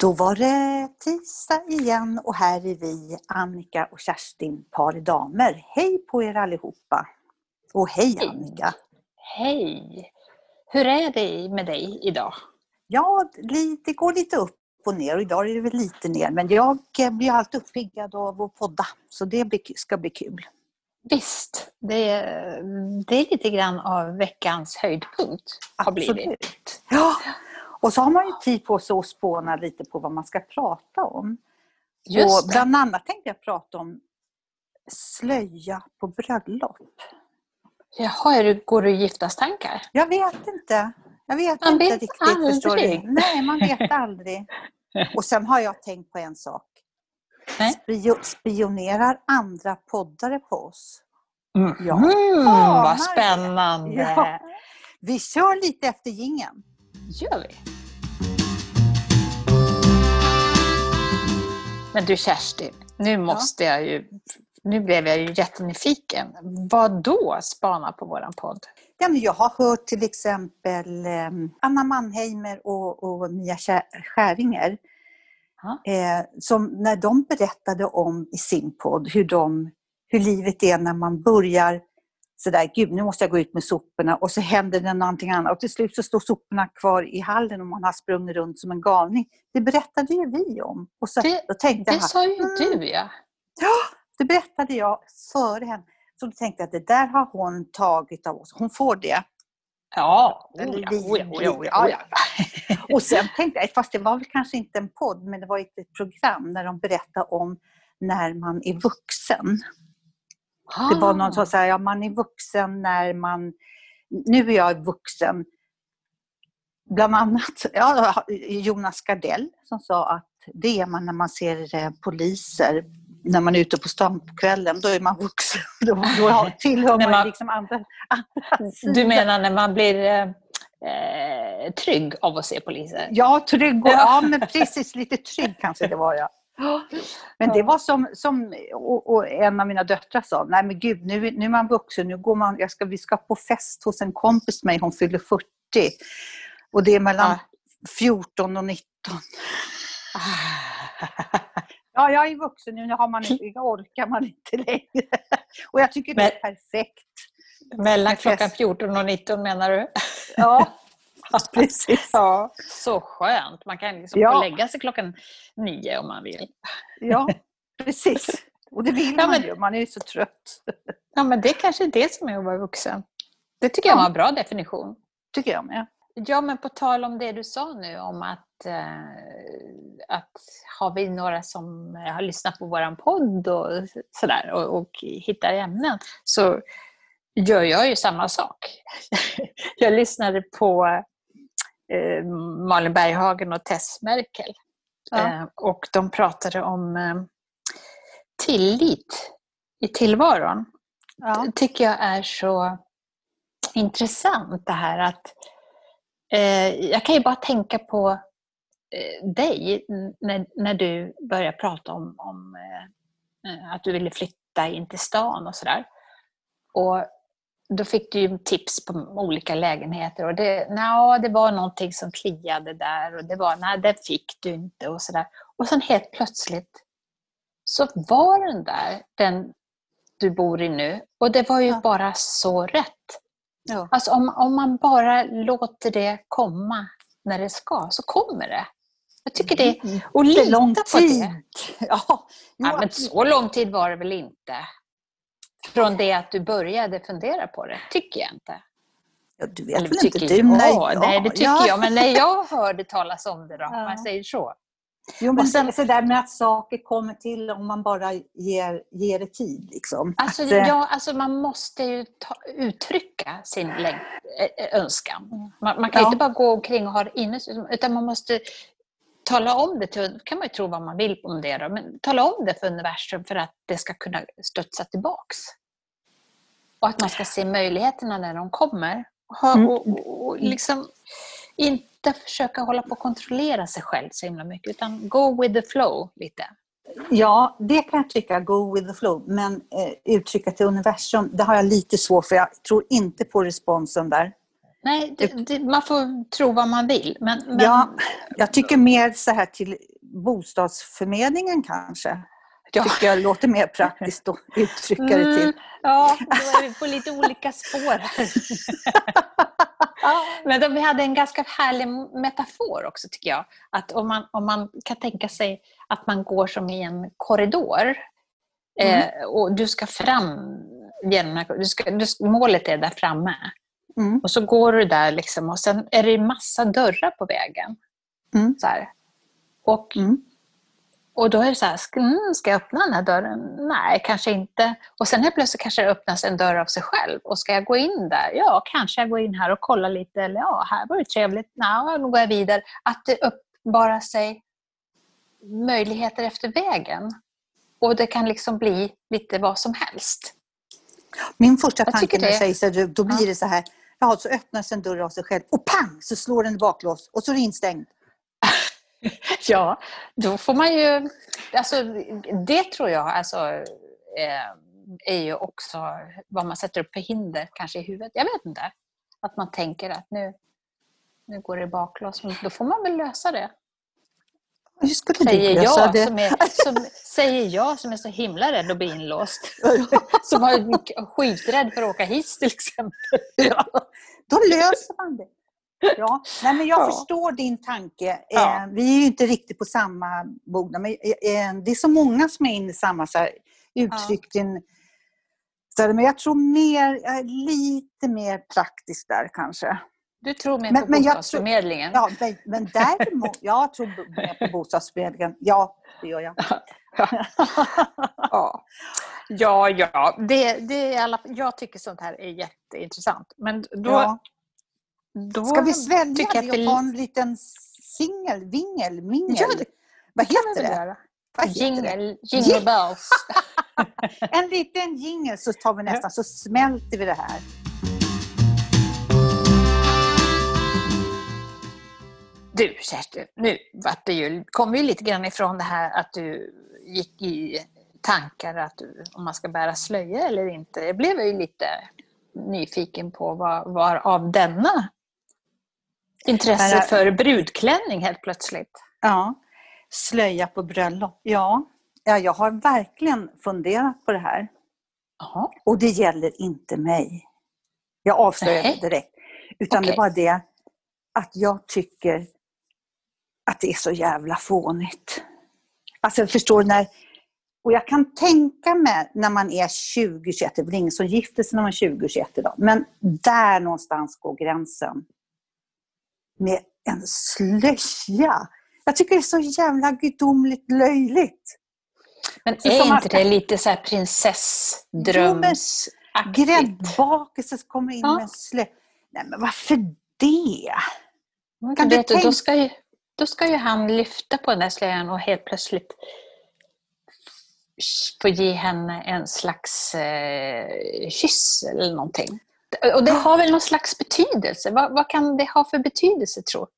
Då var det tisdag igen och här är vi, Annika och Kerstin, par damer. Hej på er allihopa! Och hej Hej. Annika! Hej! Hur är det med dig idag? Ja, det går lite upp och ner och idag är det väl lite ner men jag eh, blir alltid uppiggad av att podda så det ska bli kul. Visst, det är, det är lite grann av veckans höjdpunkt. Har blivit. Absolut. Ja. Och så har man ju tid på sig att spåna lite på vad man ska prata om. och Just det. bland annat tänkte jag prata om slöja på bröllop. Jaha, är du, går du i giftastankar? Jag vet inte. Jag vet Man inte vet riktigt. Förstår du? aldrig. Nej, man vet aldrig. Och sen har jag tänkt på en sak. Spio- spionerar andra poddare på oss? Ja. Mm, vad spännande! Ja. Vi kör lite efter gingen. Gör vi. Men du Kerstin, nu måste jag ju... Nu blev jag ju jättenyfiken. Vad då spana på våran podd? Ja, men jag har hört till exempel eh, Anna Mannheimer och, och Mia Skär- Skäringer. Ja. Eh, som när de berättade om i sin podd hur, de, hur livet är när man börjar sådär, gud nu måste jag gå ut med soporna och så händer det någonting annat och till slut så står soporna kvar i hallen och man har sprungit runt som en galning. Det berättade ju vi om. Och så, Det- då tänkte Det jag, sa ju mm, du ja. det berättade jag före henne. Så då tänkte jag att det där har hon tagit av oss. Hon får det. Ja, oh ja, oh ja, oh ja, ja, ja, ja. Och sen tänkte jag, fast det var väl kanske inte en podd, men det var ett program när de berättade om när man är vuxen. Det var någon som sa, ja man är vuxen när man, nu är jag vuxen. Bland annat ja, Jonas Gardell som sa att det är man när man ser eh, poliser när man är ute på stan på kvällen, då är man vuxen. Då, då tillhör man, man- liksom andra, andra Du sidan. menar när man blir eh, eh, trygg av att se poliser? Ja, trygg och, ja, men precis lite trygg kanske det var jag. Men det var som, som och, och en av mina döttrar sa, nej men gud nu, nu är man vuxen, nu går man, jag ska, vi ska på fest hos en kompis med mig, hon fyller 40. Och det är mellan Ja. 14 och 19. Ja, jag är vuxen nu, nu har man inte, orkar man inte längre. Och jag tycker det är perfekt. Mellan klockan fest. 14 och 19 menar du? Ja, precis. Ja. Så skönt. Man kan liksom Ja. lägga sig klockan nio om man vill. Ja, precis. Och det vill Ja, man men- ju, man är ju så trött. Ja, men det är kanske är det som är att vara vuxen. Det tycker jag Ja. var en bra definition. Tycker jag med. Ja, men på tal om det du sa nu om att, eh, att har vi några som har lyssnat på våran podd och sådär och, och hittar ämnen så gör jag ju samma sak. jag lyssnade på eh, Malin Berghagen och Tess Merkel Ja. eh, och de pratade om eh, tillit i tillvaron Ja. tycker jag är så intressant det här att jag kan ju bara tänka på dig när, när du började prata om, om att du ville flytta in till stan och sådär. Och då fick du ju tips på olika lägenheter och det, nja, det var någonting som kliade där och det var, nej det fick du inte och sådär. Och sen helt plötsligt så var den där, den du bor i nu. Och det var ju Ja. bara så rätt. Ja. Alltså om, om man bara låter det komma när det ska, så kommer det. Jag tycker det Mm. och Det lita är lång på tid. det. Ja, Ja, men så lång tid var det väl inte? Från det att du började fundera på det, tycker jag inte. Ja, du vet Eller väl inte du? jag. Nej, Nej, det tycker ja. jag. Men när jag hörde talas om det då, om Ja. man säger så. Jo, men sen- så där med att saker kommer till om man bara ger, ger det tid. Liksom. Alltså, Att, eh, ja, alltså man måste ju ta, uttrycka sin läng- äh, önskan. Man, man kan Ja. inte bara gå omkring och ha det inne, utan man måste tala om det till, kan man ju tro vad man vill om det då, men tala om det för universum för att det ska kunna studsa tillbaks. Och att man ska se möjligheterna när de kommer. Mm. och, och, och liksom inte försöka hålla på och kontrollera sig själv så himla mycket, utan go with the flow lite. Ja, det kan jag tycka, go with the flow. Men eh, uttrycka till universum, det har jag lite svårt för. Jag tror inte på responsen där. Nej, det, det, man får tro vad man vill. Men, men... Ja, jag tycker mer så här till bostadsförmedlingen kanske. Ja. tycker jag låter mer praktiskt att uttrycka det till. Mm, ja, då är vi på lite olika spår här. Men då, vi hade en ganska härlig metafor också tycker jag. Att om man, om man kan tänka sig att man går som i en korridor mm. eh, och du ska fram genom du ska, du, målet är där framme. Mm. Och så går du där liksom, och sen är det massa dörrar på vägen. Mm. Så här. Och, mm. Och då är det så här, ska, mm, ska jag öppna den här dörren? Nej, kanske inte. Och sen helt plötsligt kanske det öppnas en dörr av sig själv. Och ska jag gå in där? Ja, kanske jag går in här och kollar lite. Eller ja, här var det trevligt. Nej, nu går jag vidare. Att det uppenbarar sig möjligheter efter vägen. Och det kan liksom bli lite vad som helst. Min första tanke när du säger så, då blir ja. det så här, ja, så öppnas en dörr av sig själv och pang så slår den baklås och så är det instängd. ja, då får man ju... Alltså, det tror jag alltså, eh, är ju också vad man sätter upp för hinder kanske i huvudet. Jag vet inte. Att man tänker att nu, nu går det baklås. Då får man väl lösa det. Hur skulle säger du lösa jag, det? Som är, som, säger jag som är så himla rädd att bli inlåst. som var skiträdd för att åka hiss till exempel. Ja, då löser man det. Ja, nej men jag ja. förstår din tanke. Ja. Eh, vi är ju inte riktigt på samma bog. Men eh, eh, det är så många som är inne i samma så här, uttryck. Ja. men jag tror mer, lite mer praktiskt där kanske. Du tror mer men, på bostadsförmedlingen? ja, men, men däremot, jag tror mer på bostadsförmedlingen. Ja, det gör jag. ja, ja, ja. Det, det är alla, jag tycker sånt här är jätteintressant. Men då, ja. Då Ska vi svälja det och ta en liten singel, vingel, mingel? Ja, det, Vad heter det? Vad jingle, jingle bells. en liten jingel så tar vi nästan, så smälter vi det här. Du Kerstin, nu vart det ju, kom vi lite grann ifrån det här att du gick i tankar att du, om man ska bära slöja eller inte. Jag blev ju lite nyfiken på vad var av denna intresse för brudklänning helt plötsligt. Ja, slöja på bröllop. Ja, ja jag har verkligen funderat på det här. Aha. Och det gäller inte mig. Jag avslöjar det direkt. Utan okay. det var det att jag tycker att det är så jävla fånigt. Alltså förstår du när... Och jag kan tänka mig när man är 20-21, det är väl ingen som gifter sig när man är 20-21 idag, men där någonstans går gränsen. Med en slöja. Jag tycker det är så jävla gudomligt löjligt. Men så är inte man... det lite så här prinsessdrömsaktigt? Gräddbakelse kommer in ja. med en slöja. Nej men varför det? Kan du, du tänka... Då ska ju då ska ju han lyfta på den där slöjan och helt plötsligt få ge henne en slags eh, kyss eller någonting. Och det har väl någon slags betydelse? Vad, vad kan det ha för betydelse, tror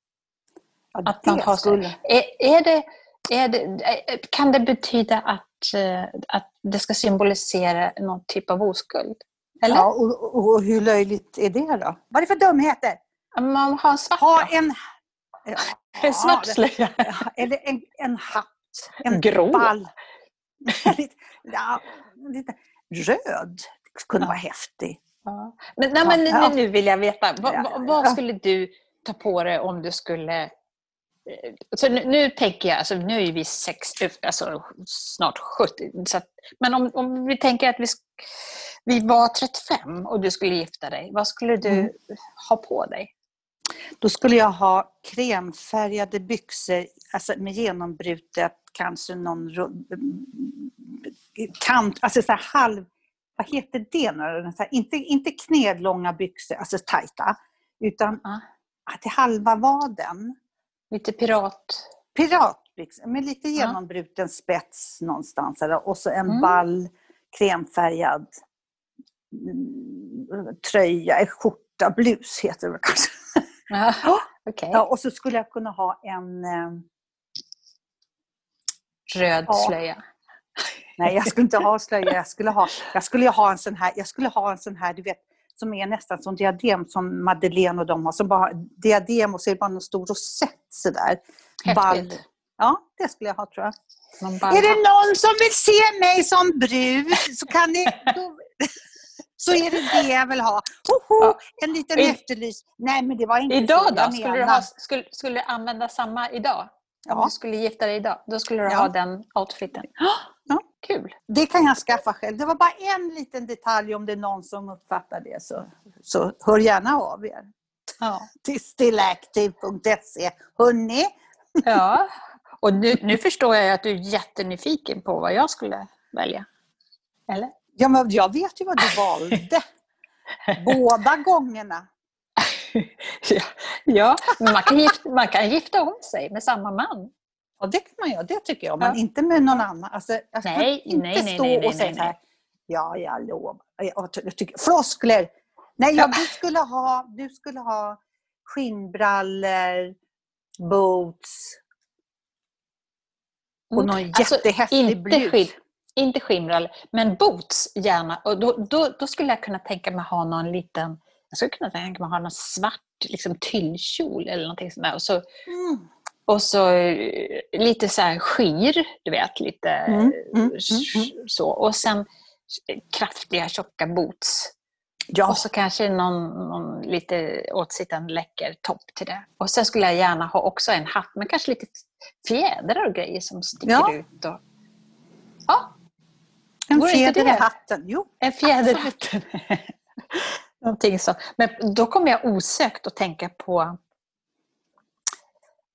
ja, att man har skulle... är, är, det, är det, Kan det betyda att, eh, att det ska symbolisera någon typ av oskuld? Eller? Ja, och, och, hur löjligt är det då? Vad är det för dumheter? Man har en svart Ha en en svart slöja? Eller en, en hatt. En Grå? ball. ja, lite röd kunde vara häftig. Ja. Men, nej, men nu, nu vill jag veta, vad, vad, skulle du ta på dig om du skulle eh, så nu, nu, tänker jag, alltså nu är vi sex, alltså snart 70, så att, men om, om vi tänker att vi, vi var 35 och du skulle gifta dig, vad skulle du mm. ha på dig? Då skulle jag ha kremfärgade byxor alltså med genombrutet, kanske någon kant, alltså så halv, vad heter det nu? Inte, inte knälånga byxor, alltså tajta, utan ja. till halva vaden. Lite pirat? Piratbyxor med lite genombruten ja. spets någonstans. Och så en mm. ball kremfärgad mm, tröja, skjorta, blus heter det kanske. Ja, okay. ja, och så skulle jag kunna ha en... Eh, Röd ja. slöja? Nej, jag skulle inte ha slöja. Jag skulle ha, jag skulle ha en sån här, jag skulle ha en sån här, du vet, som är nästan som diadem som Madeleine och de har. Som bara diadem och så är det bara en stor rosett sådär. Häftigt. Ja, det skulle jag ha tror jag. Är det någon som vill se mig som brud så kan ni... Då, så är det det jag vill ha. Hoho, Ja. en liten I- efterlys. Nej, men det var inte Idag så då? jag Skulle du, ha, skulle, skulle du använda samma idag? Om Ja. du skulle gifta dig idag, då skulle du Ja. ha den outfiten. Ja. Kul! Det kan jag skaffa själv. Det var bara en liten detalj om det är någon som uppfattar det. Så, så hör gärna av er. Ja. Till stillactive.se. Hörni, ja. Och nu, nu förstår jag att du är jättenyfiken på vad jag skulle välja. Eller? ja, men jag vet ju vad du valde. Båda gångerna. ja, ja, men man kan, gifta, man kan gifta om sig med samma man. Ja, det kan man göra. Det tycker jag. Men Ja. inte med någon annan. Alltså, jag kan Nej, inte nej, nej, stå nej, och säga så här. Ja, jag lovar. Jag, jag tycker, floskler. Nej, jag, du, skulle ha, du skulle ha skinnbrallor, boots och någon Alltså, jättehäftig inte, blus. skinn, inte skinnbrallor, men boots gärna. Och då, då, då skulle jag kunna tänka mig ha någon liten, jag skulle kunna tänka mig ha någon svart liksom, tyllkjol eller någonting sånt där. Och så, Mm. Och så eh, lite så här skir, du vet, lite Mm, mm, mm, s- mm. så. Och sen kraftiga tjocka boots. Ja, Och så kanske någon, någon lite åtsittande läcker topp till det. Och sen skulle jag gärna ha också en hatt, men kanske lite fjädrar och grejer som sticker Ja. ut. Och, ja, en fjäder i hatten. Jo, en fjäderhatt. Någonting så. Men då kommer jag osökt att tänka på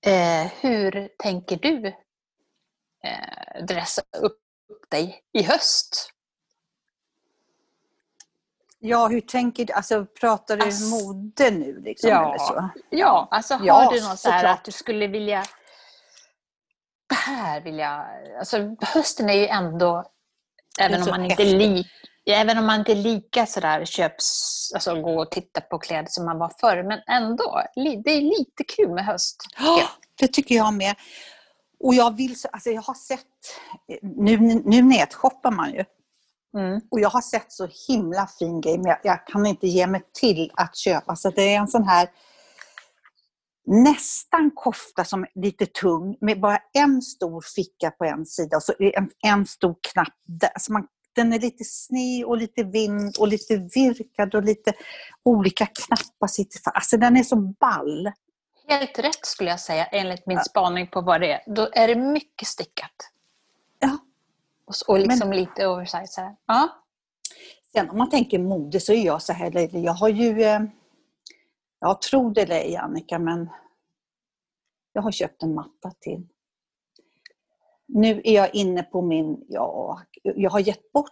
eh, hur tänker du eh, dressa upp dig i höst? ja, hur tänker du? Alltså, pratar du Ass- mode nu? Liksom, Ja. eller så? Ja, alltså har Ja, du något så här att du skulle vilja... Det här vill jag... Alltså hösten är ju ändå, även om man inte är li, Även om man inte är lika sådär köps, alltså gå och titta på kläder som man var förr, men ändå, det är lite kul med höst. Ja, det tycker jag med. Och jag vill så, alltså jag har sett, nu, nu nätshoppar man ju, Mm. och jag har sett så himla fin grej, men jag, jag kan inte ge mig till att köpa. Så det är en sån här nästan kofta som är lite tung, med bara en stor ficka på en sida och så en, en stor knapp där. Så man, den är lite sned och lite vind och lite virkad och lite olika knappar sitter fast. Alltså den är så ball. Helt rätt skulle jag säga, enligt min spaning på vad det är. Då är det mycket stickat. Ja. Och, s- och liksom lite oversize. Så här. Ja. Sen om man tänker mode så är jag så här, jag har ju, eh, jag tror det eller ej Annika, men jag har köpt en matta till. Nu är jag inne på min, ja, jag har gett bort,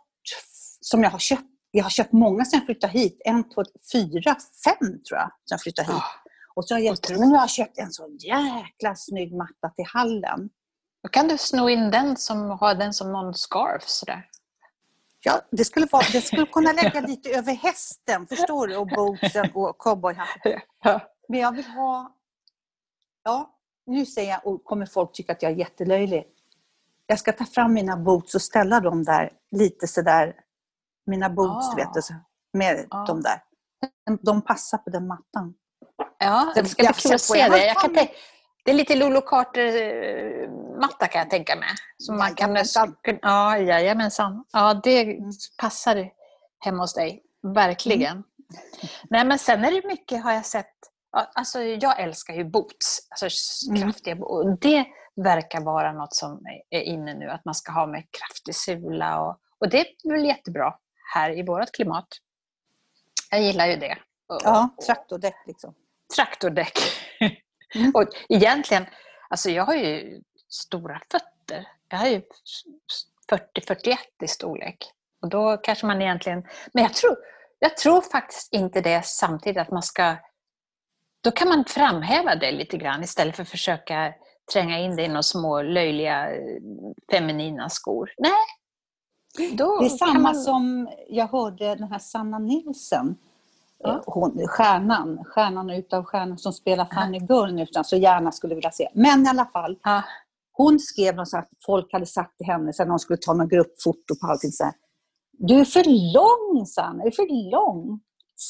som jag har köpt, jag har köpt många sedan jag flyttade hit. En, två, fyra, fem tror jag, sedan jag flyttade hit. Och så har jag, gett, nu har jag köpt en så jäkla snygg matta till hallen. Då kan du sno in den som har den som någon scarf. Sådär. Ja, det skulle, vara, det skulle kunna lägga lite över hästen, förstår du? Och bootsen och cowboyhatten. Men jag vill ha... Ja, nu säger jag, och kommer folk tycka att jag är jättelöjlig. Jag ska ta fram mina boots och ställa dem där, lite sådär. Mina boots, Ah. du vet, så- med Ah. de där. De- passar på den mattan. Ja, Det- ska bli kul att se det. Jag kan det är lite Lolo Carter-matta kan jag tänka mig. Som man kan, ja, jajamensan. Ja, det Mm. passar hemma hos dig. Verkligen. Mm. Nej, men sen är det mycket, har jag sett, alltså jag älskar ju boots. Alltså Mm. kraftiga bo- och Det verkar vara något som är inne nu, att man ska ha med kraftig sula. Och, och det är väl jättebra här i vårt klimat. Jag gillar ju det. Och- Ja, traktordäck liksom. traktordäck. Mm. och egentligen, alltså jag har ju stora fötter. Jag har ju 40-41 i storlek. Och då kanske man egentligen... Men jag tror, jag tror faktiskt inte det samtidigt att man ska... Då kan man framhäva det lite grann istället för att försöka tränga in det i några små löjliga eh, feminina skor. Nej! Då Det är samma man... som jag hörde den här Sanna Nilsson. Ja. Eh, Hon, stjärnan, stjärnan utav stjärnan som spelar Fanny Girl nu, som så gärna skulle vilja se. Men i alla fall, Ja. hon skrev något så att folk hade sagt till henne sen när hon skulle ta någon gruppfoto på allting så här. Du är för lång, Sanna. Du är för lång.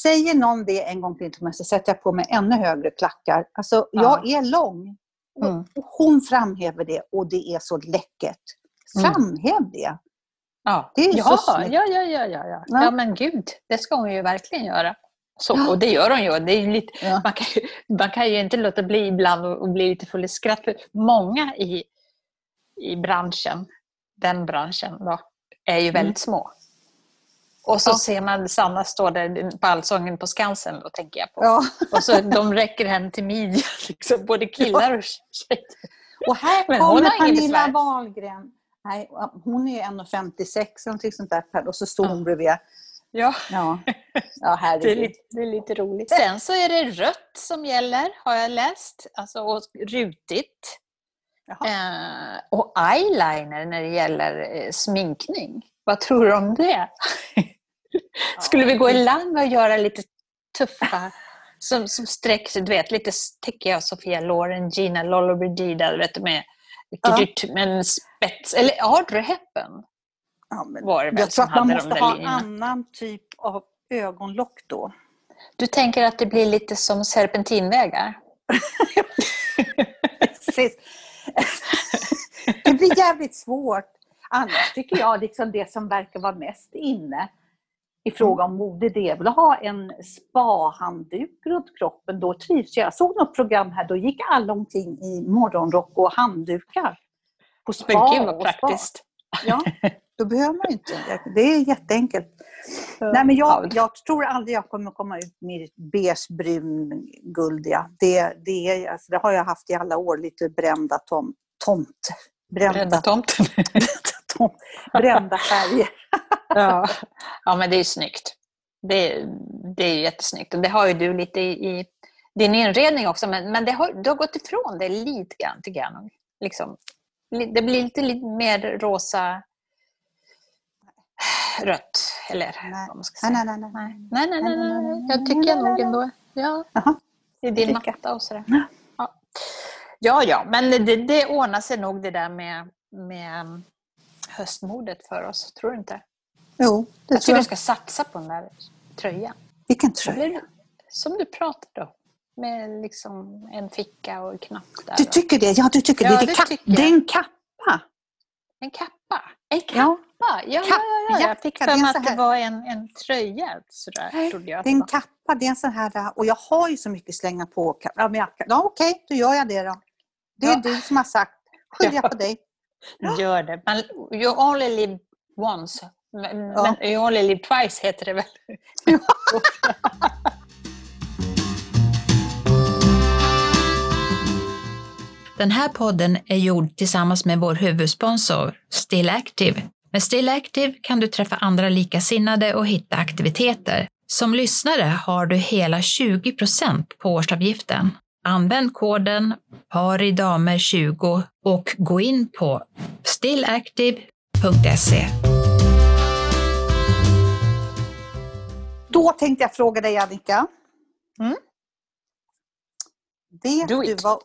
Säger någon det en gång till mig så sätter jag på mig ännu högre klackar. Alltså, jag är lång. Mm. Hon framhäver det och det är så läckert. Mm. Framhäv det. Ja, Det är så ja, snyggt. ja, ja, ja, ja, ja. Ja. men gud, det ska hon ju verkligen göra. Så, och det gör hon ju. Det är lite, Ja. man, kan ju, man kan ju inte låta bli ibland och, bli lite full i skratt. För många i, i branschen, den branschen då, är ju väldigt små. Och så. Ja. ser man Sanna stå där på Allsången på Skansen, då tänker jag på. Ja. Och så de räcker henne till midjan, liksom, både killar och tjejer. Och här Men kommer Pernilla. Wahlgren. Nej, hon är 1,56 eller sånt där. Och så står hon bredvid. Ja. Ja, ja Det är, herregud. lite, det är lite roligt. Sen så är det rött som gäller, har jag läst. Alltså och rutigt. Eh, och eyeliner när det gäller eh, sminkning. Vad tror du om det? Skulle vi gå i land och göra lite tuffa som, som sträcker sig, du vet, lite tycker jag Sofia Loren, Gina Lollobrigida, du vet med, Ja. med en spets. Eller Audrey Hepburn Ja, men var det väl jag tror att man måste ha linjerna. annan typ av ögonlock då. Du tänker att det blir lite som serpentinvägar? Precis. Det blir jävligt svårt. Annars tycker jag liksom det som verkar vara mest inne i fråga om mode, det är väl att ha en spa-handduk runt kroppen. Då trivs jag. Jag såg något program här, då gick alla omkring i morgonrock och handdukar. På spa Men gud vad spa. praktiskt. Ja, då behöver man inte. Det är jätteenkelt. Nej, men jag, Ja, jag tror aldrig jag kommer komma ut med beige, brun, guldiga. Det, det, är, alltså, det har jag haft i alla år, lite brända tom, tomt. Brända, Brända tomten. Brända färger. ja. ja, men det är snyggt. Det, det är jättesnyggt. Och det har ju du lite i, i din inredning också, men, men det har, du har gått ifrån det lite grann, tycker jag. Liksom. Li- Det blir lite, lite mer rosa, rött, eller Nej. vad man ska säga. Nej, nej, nej. nej. Nej, nej, nej, nej. Jag tycker jag nog ändå. Ja, i din Tycker. matta och sådär. Ja. Ja, ja, ja men det, det ordnar sig nog det där med, med höstmodet för oss. Tror du inte? Jo, det Jag tror tycker du jag. ska satsa på den där tröjan. Vilken tröja. Som du pratade om. Med liksom en ficka och en knapp där. Du tycker det? Ja, du tycker Ja, det. Det, det tycker jag. det är en kappa. En kappa. En kappa? Ja, Ja, ja, ja, ja, Jag fick för mig att det var en, en tröja. Sådär, trodde jag det är en kappa. Det är en sån här... Och jag har ju så mycket slänga på. Ja, men jag, ja okej, då gör jag det då. Det är Ja. du som har sagt. Skyller jag Ja. på dig. Gör det. Man, you only live once. Men, Ja. men you only live twice heter det väl? Den här podden är gjord tillsammans med vår huvudsponsor Still Active. Med Still Active kan du träffa andra likasinnade och hitta aktiviteter. Som lyssnare har du hela 20% på årsavgiften. Använd koden PARIDAMER20 och gå in på stillactive.se. Då tänkte jag fråga dig Annika. Mm. Vet du var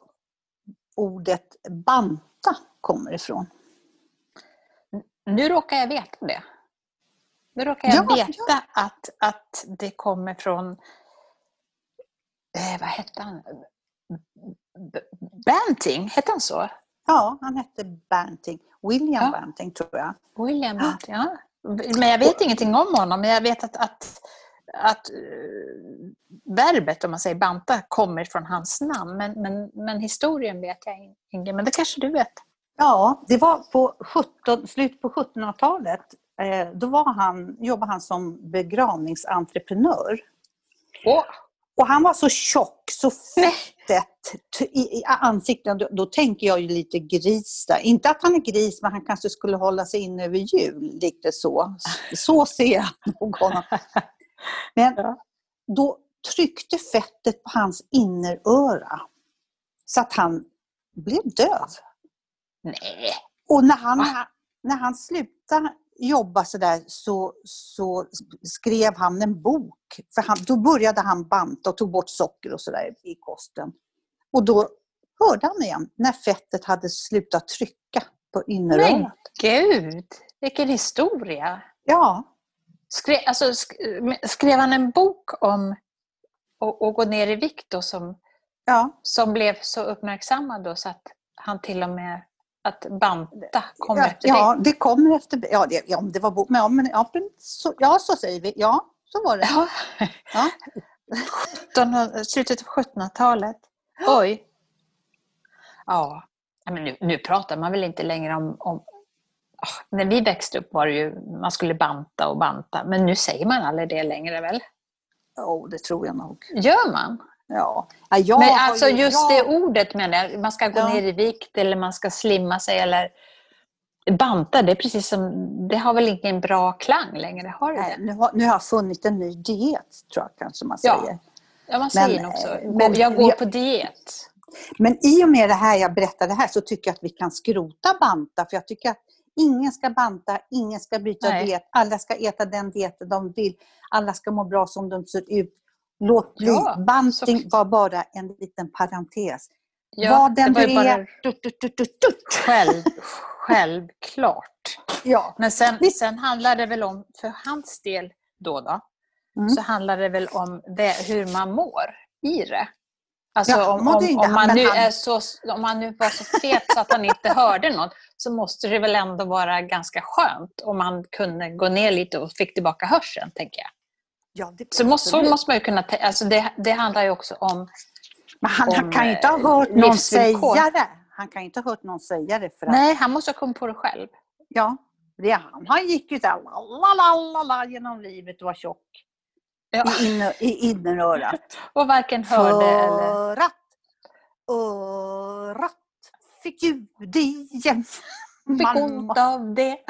ordet banta kommer ifrån? Nu råkar jag veta det. Nu råkar jag Ja, veta att, att det kommer från... Eh, vad hette han? Banting, hette han så? Ja, han hette Banting. William Ja. Banting tror jag. William. Banting, ja. Men jag vet ingenting om honom, men jag vet att, att, att eh, verbet, om man säger banta, kommer från hans namn. Men, men, men historien vet jag inte. Men det kanske du vet? Ja, det var på 17, slutet på 1700-talet. Eh, då var han, jobbade han som begravningsentreprenör. Åh, Och han var så tjock, så fettet i, i ansiktet. Då, då tänker jag ju lite gris där. Inte att han är gris, men han kanske skulle hålla sig in över jul. Lite så. Så ser jag nog honom. Men då tryckte fettet på hans inneröra. Så att han blev döv. nej. Och när han, när han slutade jobba sådär så, så skrev han en bok. För han, då började han banta och tog bort socker och sådär i kosten. Och då hörde han igen när fettet hade slutat trycka på Men innerörat. gud, vilken historia! Ja, Skrev, alltså, sk- skrev han en bok om att gå ner i vikt då, som, Ja, som blev så uppmärksammad då, så att han till och med att banta kom ja, efter ja det? det kommer efter... Ja, det, ja det var. Men, ja, men, ja, så, ja, så säger vi. Ja, så var det. Ja. Ja. 1700 slutet av 1700-talet. Oj. Ja, men nu, nu pratar man väl inte längre om, om Ah, när vi växte upp var det ju, man skulle banta och banta, men nu säger man aldrig det längre väl? Oh, det tror jag nog. Gör man? Ja. Ja, men alltså ju- just jag- det ordet menar jag, man ska gå Ja. ner i vikt eller man ska slimma sig eller banta, det är precis som, det har väl ingen bra klang längre, har det Nej, nu, har, nu har jag funnit en ny diet, tror jag kanske man Ja. säger. Ja, man säger Men, nog så. eh, men jag går jag- på diet. Men i och med det här jag berättade här så tycker jag att vi kan skrota banta. För jag tycker att ingen ska banta, ingen ska byta Nej. diet. Alla ska äta den dieten de vill. Alla ska må bra som de ser ut. Låt bli. Ja, Banting så- var bara en liten parentes. Ja, Vad den det var du bara är. Tut. själv, självklart. Ja. Men sen, sen handlar det väl om, för hans del då, då Mm. så handlar det väl om det, hur man mår i det. Alltså Ja, om, om, om, man nu han- är så, om man nu var så fet så att han inte hörde något så måste det väl ändå vara ganska skönt om man kunde gå ner lite och fick tillbaka hörseln, tänker jag. Ja, det Så måste, så måste man ju kunna... Alltså det, det handlar ju också om... Men han, han om, kan ju inte ha eh, hört någon livsvillkor. säga det. Han kan ju inte ha hört någon säga det. För att, Nej, han måste ha kommit på det själv. Ja, det är han. Han gick ju så här la, genom livet och var tjock Ja. i, inner, i innerörat. Och varken hörde eller... För att örat fick ljud igen. Fick ont av det.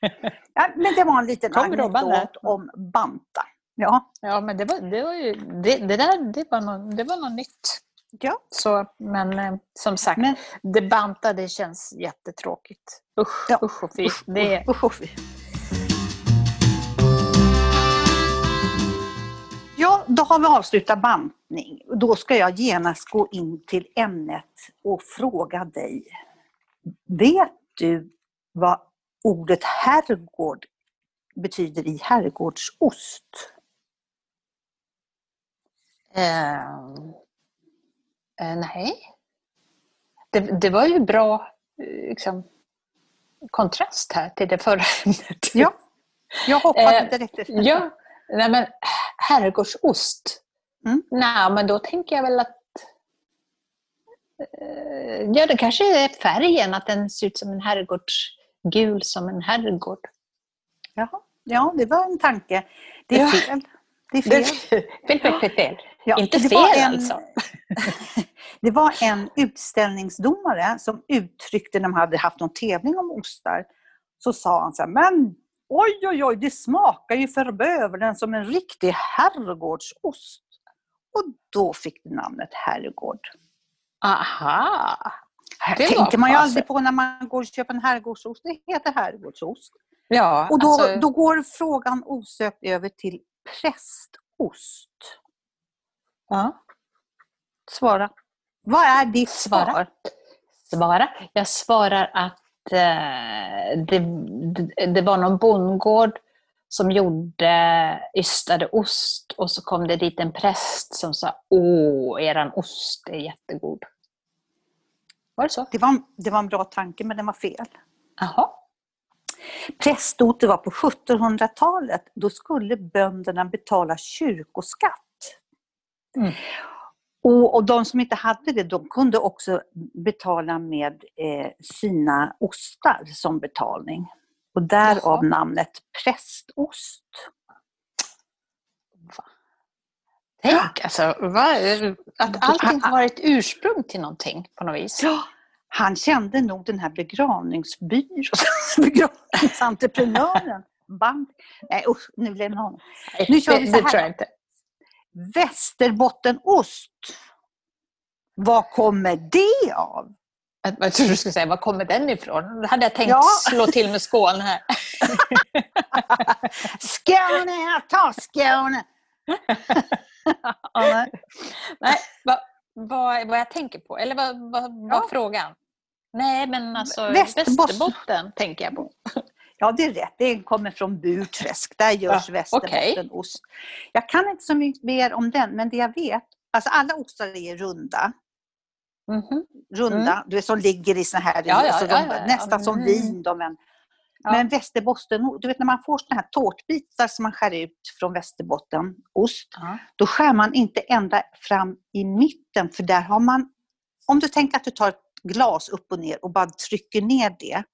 ja, men det var en liten Kom anekdot om banta. Ja, Ja, men det var, det var ju... Det, det där det var, något, det var något nytt. ja. Så, men eh, som sagt, Men, det bantade känns jättetråkigt. Usch, Ja, usch och fy. usch, Det, usch, usch, usch. Ja, då har vi avslutat bantning. Då ska jag genast gå in till ämnet och fråga dig. Vet du vad ordet herrgård betyder i herrgårdsost? eh, eh, nej. Det, det var ju bra eh, liksom, kontrast här till det förra ämnet. Ja, jag hoppade Eh, direkt efter. Ja, nej men herrgårdsost. Mm. Nej, men då tänker jag väl att eh, Ja, det kanske är färgen, att den ser ut som en herrgårds... Gul som en herrgård. Jaha. Ja, det var en tanke. Det är fel. Det är Fel, fel. fel, fel, fel. Ja, Inte fel en- alltså. Det var en utställningsdomare som uttryckte, när de hade haft någon tävling om ostar, så sa han så här, men oj oj oj, det smakar ju för bövelen som en riktig herrgårdsost. Och då fick det namnet herrgård. Aha! Här Det tänker man ju aldrig på när man går och köper en herrgårdsost. Det heter herrgårdsost. Ja, Och då, alltså, då går frågan osökt över till prästost. ja. Svara. Vad är ditt Svara. svar? svara. Jag svarar att eh, det, det, det var någon bondgård som gjorde ystade ost och så kom det dit en präst som sa Åh, eran ost är jättegod. Var det så? Det var, det var en bra tanke, men den var fel. Jaha. Prästort det var på 1700-talet. Då skulle bönderna betala kyrkoskatt. Mm. Och, och de som inte hade det, de kunde också betala med eh, sina ostar som betalning. Och därav Jaha. namnet prästost. Tänk alltså, vad, att allting har ett ursprung till någonting på något vis. Ja, han kände nog den här begravningsbyrån, begravningsentreprenören. Band. Nej usch, nu lämnar honom. Nu kör vi det, så det här tror då. jag inte. Västerbottenost. Vad kommer det av? Jag, jag trodde du skulle säga, var kommer den ifrån? Då hade jag tänkt Ja. slå till med Skåne här. Skåne, ta Skåne! ja, nej. Nej, vad, vad, vad jag tänker på, eller vad, vad, vad Ja. frågan? Nej, men alltså Västerbotten. Västerbotten tänker jag på. Ja, det är rätt. Det kommer från Burträsk. Där görs Ja, västerbottenost. Jag kan inte så mycket mer om den, men det jag vet, alltså alla ostar är runda. Mhm. Runda, du vet som ligger i såna här, Ja, ja, ja, de, nästan som Mm. vin. De, men Ja. men västerbottenost, du vet när man får såna här tårtbitar som man skär ut från västerbottenost, Ja. då skär man inte ända fram i mitten för där har man, om du tänker att du tar ett glas upp och ner och bara trycker ner det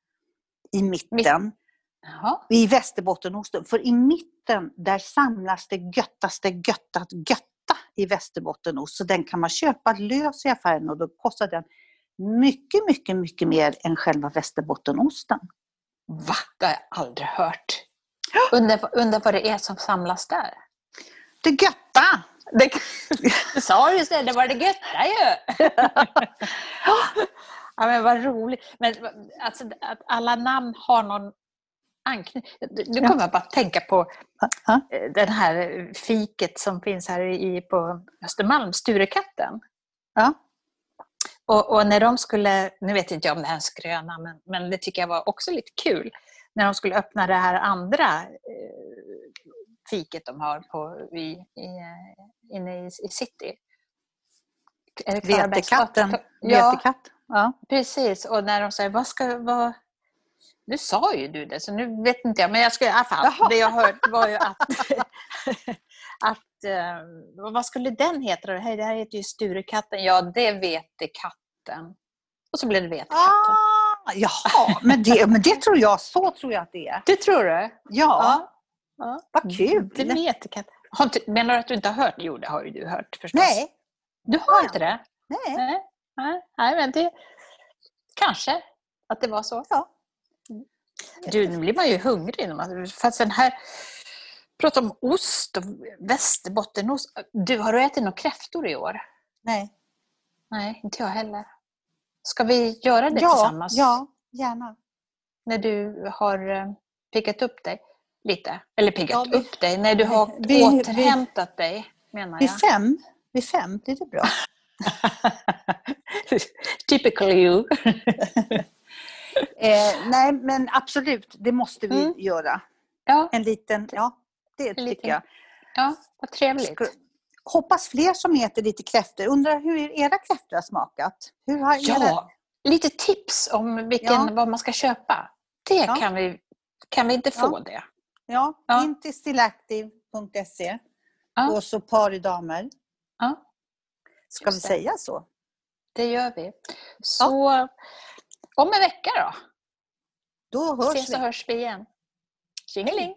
i mitten, Jaha. i västerbottenosten, för i mitten där samlas det göttaste göttat götta i västerbottenost, så den kan man köpa lös i affären och då kostar den mycket, mycket, mycket mer än själva västerbottenosten. Va? Det har jag aldrig hört. Undrar undrar vad det är som samlas där? Det götta! Det, du sa ju det, det var det götta ju! ja, men vad roligt. Men alltså, att alla namn har någon anknytning. Nu kommer jag bara att tänka på eh, den här fiket som finns här i, på Östermalm, Sturekatten. Ja. Och, och när de skulle, nu vet inte jag om det här är en skröna, men, men det tycker jag var också lite kul. När de skulle öppna det här andra eh, fiket de har på, i, i, eh, inne i, i city. Vetekatten. Ja, Vetekatt. Ja. precis. Och när de säger, vad ska, vad... Nu sa ju du det, så nu vet inte jag. Men jag skulle i alla fall, det jag hört var ju att, att eh, vad skulle den heta? då? Det här, heter ju Sturekatten. Ja, det vet katten. Och så blev det Vetekatten. Ah, jaha, men det, men det tror jag, så tror jag att det är. Det tror du? Ja, ja. vad kul! Det vet katten. Har inte, menar du att du inte har hört? Jo, det har ju du hört förstås. Nej, Du har inte det? nej. Nej, nej, nej men det... Kanske att det var så. Ja. Du, nu blir man ju hungrig. Fast den här... Prata om ost och västerbottenost. Du, har du ätit några kräftor i år? nej. Nej, inte jag heller. Ska vi göra det Ja, tillsammans? ja, gärna. När du har eh, piggat upp dig lite? Eller piggat Ja, vi- upp dig? När du har vi- återhämtat dig, menar Vid jag. fem, vid fem blir det bra. Typical you. Eh, nej, men absolut, det måste vi Mm. göra. ja, En liten, ja, det tycker liten. jag. ja, vad trevligt. Hoppas fler som äter lite kräftor. Undrar hur era kräftor har smakat? Hur har era... Ja, lite tips om vilken, Ja. vad man ska köpa. Det Ja. kan, vi, kan vi inte få det? Ja, Ja. in till stillactive.se och så par i damer. Ja, Ska vi Just det. säga så? det gör vi. Så om en vecka då, Då hörs ses vi. och hörs vi igen. Tjingeling!